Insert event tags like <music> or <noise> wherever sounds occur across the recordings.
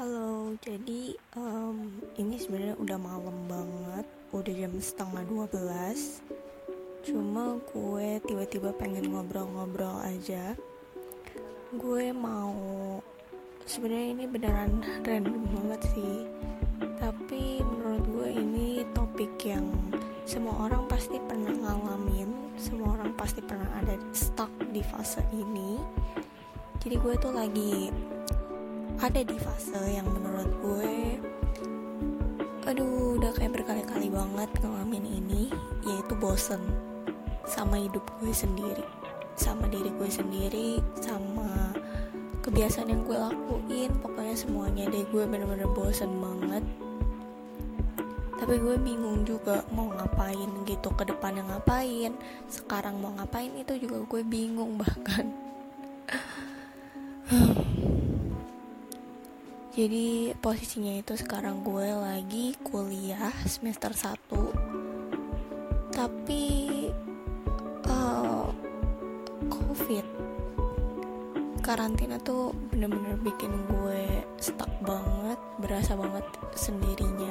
Halo, jadi um, ini sebenarnya udah malam banget, udah jam setengah 12 Cuma gue tiba-tiba pengen ngobrol-ngobrol aja. Gue mau, sebenarnya ini beneran <laughs> random banget sih. Tapi menurut gue ini topik yang semua orang pasti pernah ngalamin Semua orang pasti pernah ada stuck di fase ini. Jadi gue tuh lagi ada di fase yang menurut gue aduh udah kayak berkali-kali banget ngalamin ini yaitu bosen sama hidup gue sendiri. Sama diri gue sendiri sama kebiasaan yang gue lakuin. Pokoknya semuanya deh gue bener-bener bosen banget. Tapi gue bingung juga mau ngapain gitu ke depannya ngapain. Sekarang mau ngapain itu juga gue bingung bahkan <laughs> jadi posisinya itu sekarang gue lagi kuliah semester 1 tapi uh, covid karantina tuh bener-bener bikin gue stuck banget berasa banget sendirinya.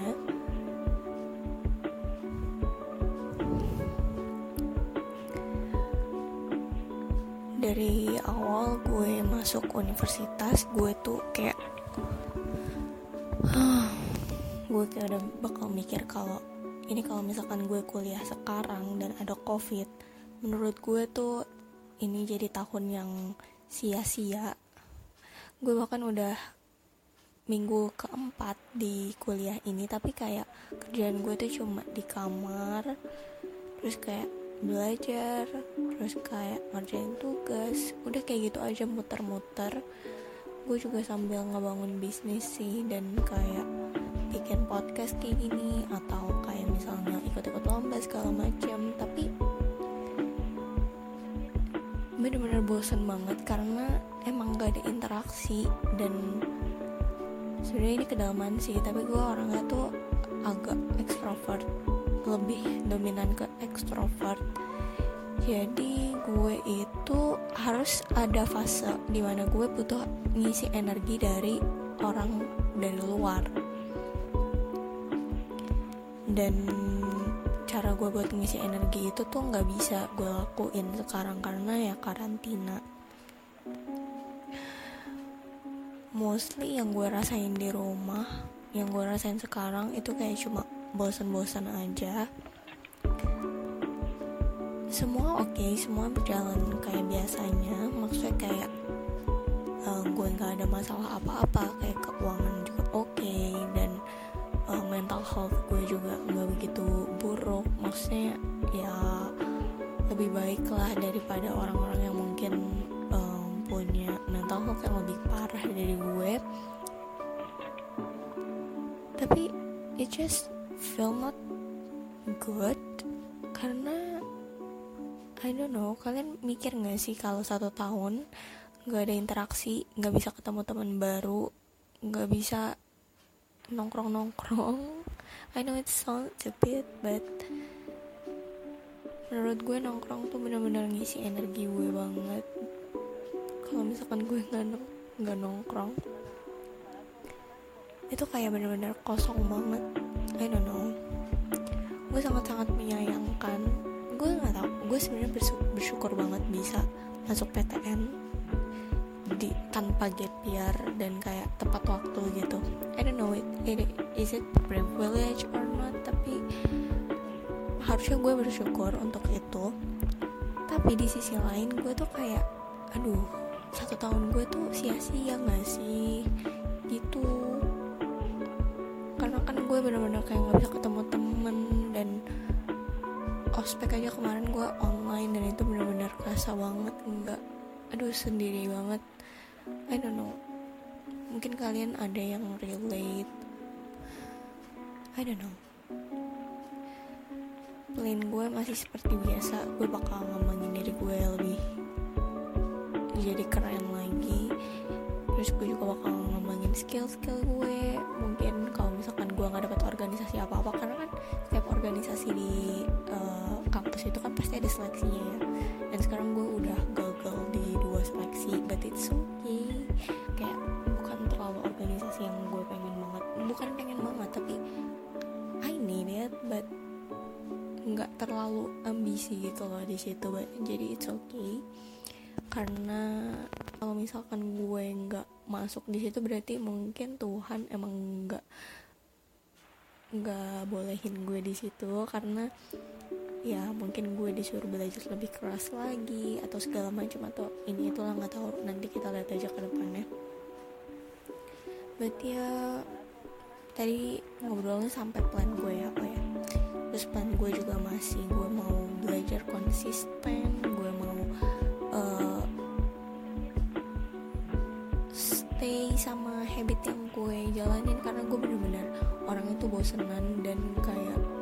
Dari awal gue masuk universitas gue tuh kayak <sighs> gue kayak udah bakal mikir kalau ini kalau misalkan gue kuliah sekarang dan ada covid menurut gue tuh ini jadi tahun yang sia-sia. Gue bahkan udah minggu keempat di kuliah ini tapi kayak kerjaan gue tuh cuma di kamar terus kayak belajar terus kayak ngerjain tugas udah kayak gitu aja muter-muter gue juga sambil ngebangun bisnis sih dan kayak bikin podcast kayak gini atau kayak misalnya ikut-ikut lomba segala macam tapi bener-bener bosen banget karena emang gak ada interaksi dan sebenarnya ini kedalaman sih tapi gue orangnya tuh agak ekstrovert. Lebih dominan ke ekstrovert jadi gue itu harus ada fase di mana gue butuh ngisi energi dari orang dari luar. Dan cara gue buat ngisi energi itu tuh nggak bisa gue lakuin sekarang karena ya karantina. Mostly yang gue rasain di rumah yang gue rasain sekarang itu kayak cuma bosan-bosan aja semua oke okay, semua berjalan kayak biasanya. Maksudnya kayak uh, gue nggak ada masalah apa-apa kayak keuangan juga oke okay, dan uh, mental health gue juga nggak begitu buruk. Maksudnya ya lebih baik lah daripada orang-orang yang mungkin um, punya mental health yang lebih parah dari gue. Tapi it just feel not good karena I don't know. Kalian mikir gak sih kalau satu tahun nggak ada interaksi nggak bisa ketemu teman baru nggak bisa nongkrong nongkrong I know it sounds bit but menurut gue nongkrong tuh bener-bener ngisi energi gue banget. Kalau misalkan gue nggak nggak nongkrong itu kayak bener-bener kosong banget. I don't know. Gue sangat-sangat menyayangkan masuk PTN di tanpa gap year dan kayak tepat waktu gitu. I don't know it, it is it privilege or not? Tapi harusnya gue bersyukur untuk itu. Tapi di sisi lain gue tuh kayak aduh satu tahun gue tuh sia-sia gak sih? Gitu. Karena kan gue bener-bener kayak gak bisa ketemu temen dan ospek aja kemarin gue online dan itu benar-benar kerasa banget enggak. Aduh sendiri banget. I don't know. Mungkin kalian ada yang relate. I don't know. Plan gue masih seperti biasa. Gue bakal ngembangin diri gue lebih jadi keren lagi. Terus gue juga bakal ngembangin skill-skill gue. Mungkin kalau misalkan gue nggak dapat organisasi apa-apa karena kan setiap organisasi di uh, kampus itu kan pasti ada seleksinya ya. Dan sekarang gue udah gagal di dua seleksi but it's okay. Kayak bukan terlalu organisasi yang gue pengen banget. Bukan pengen banget tapi I need it but nggak terlalu ambisi gitu loh di situ jadi it's okay. Karena kalau misalkan gue nggak masuk di situ berarti mungkin Tuhan emang nggak nggak bolehin gue di situ. Karena ya mungkin gue disuruh belajar lebih keras lagi atau segala macam atau ini itulah nggak tahu. Nanti kita lihat aja ke depannya. Berarti ya tadi ngobrolnya sampai plan gue ya apa ya? Terus plan gue juga masih gue mau belajar konsisten gue mau uh, stay sama habit yang gue jalanin. Karena gue bener-bener orang itu bosenan dan kayak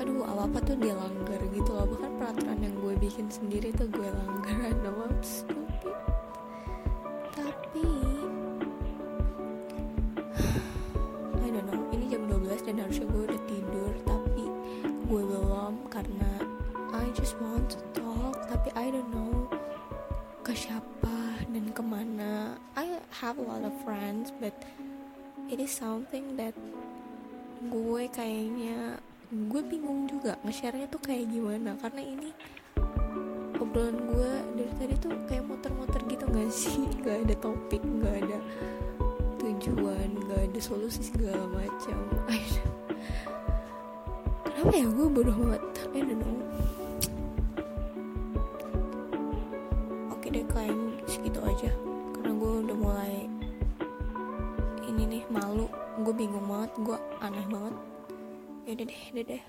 aduh apa apa tuh dia langgar gitu loh. Bahkan peraturan yang gue bikin sendiri tuh gue langgar <laughs> no I'm stupid tapi <sighs> I don't know. Ini jam 12 dan harusnya gue udah tidur tapi gue belum karena I just want to talk. Tapi I don't know ke siapa dan ke mana. I have a lot of friends but it is something that gue kayaknya gue bingung juga nge-share-nya tuh kayak gimana. Karena ini obrolan gue dari tadi tuh kayak muter-muter gitu gak <laughs> sih? Gak ada topik gak ada tujuan gak ada solusi segala macam. <laughs> Kenapa ya? Gue bodoh banget. I don't know. Oke deh kalian segitu aja. Karena gue udah mulai ini nih malu. Gue bingung banget gue aneh banget yaudah deh deh deh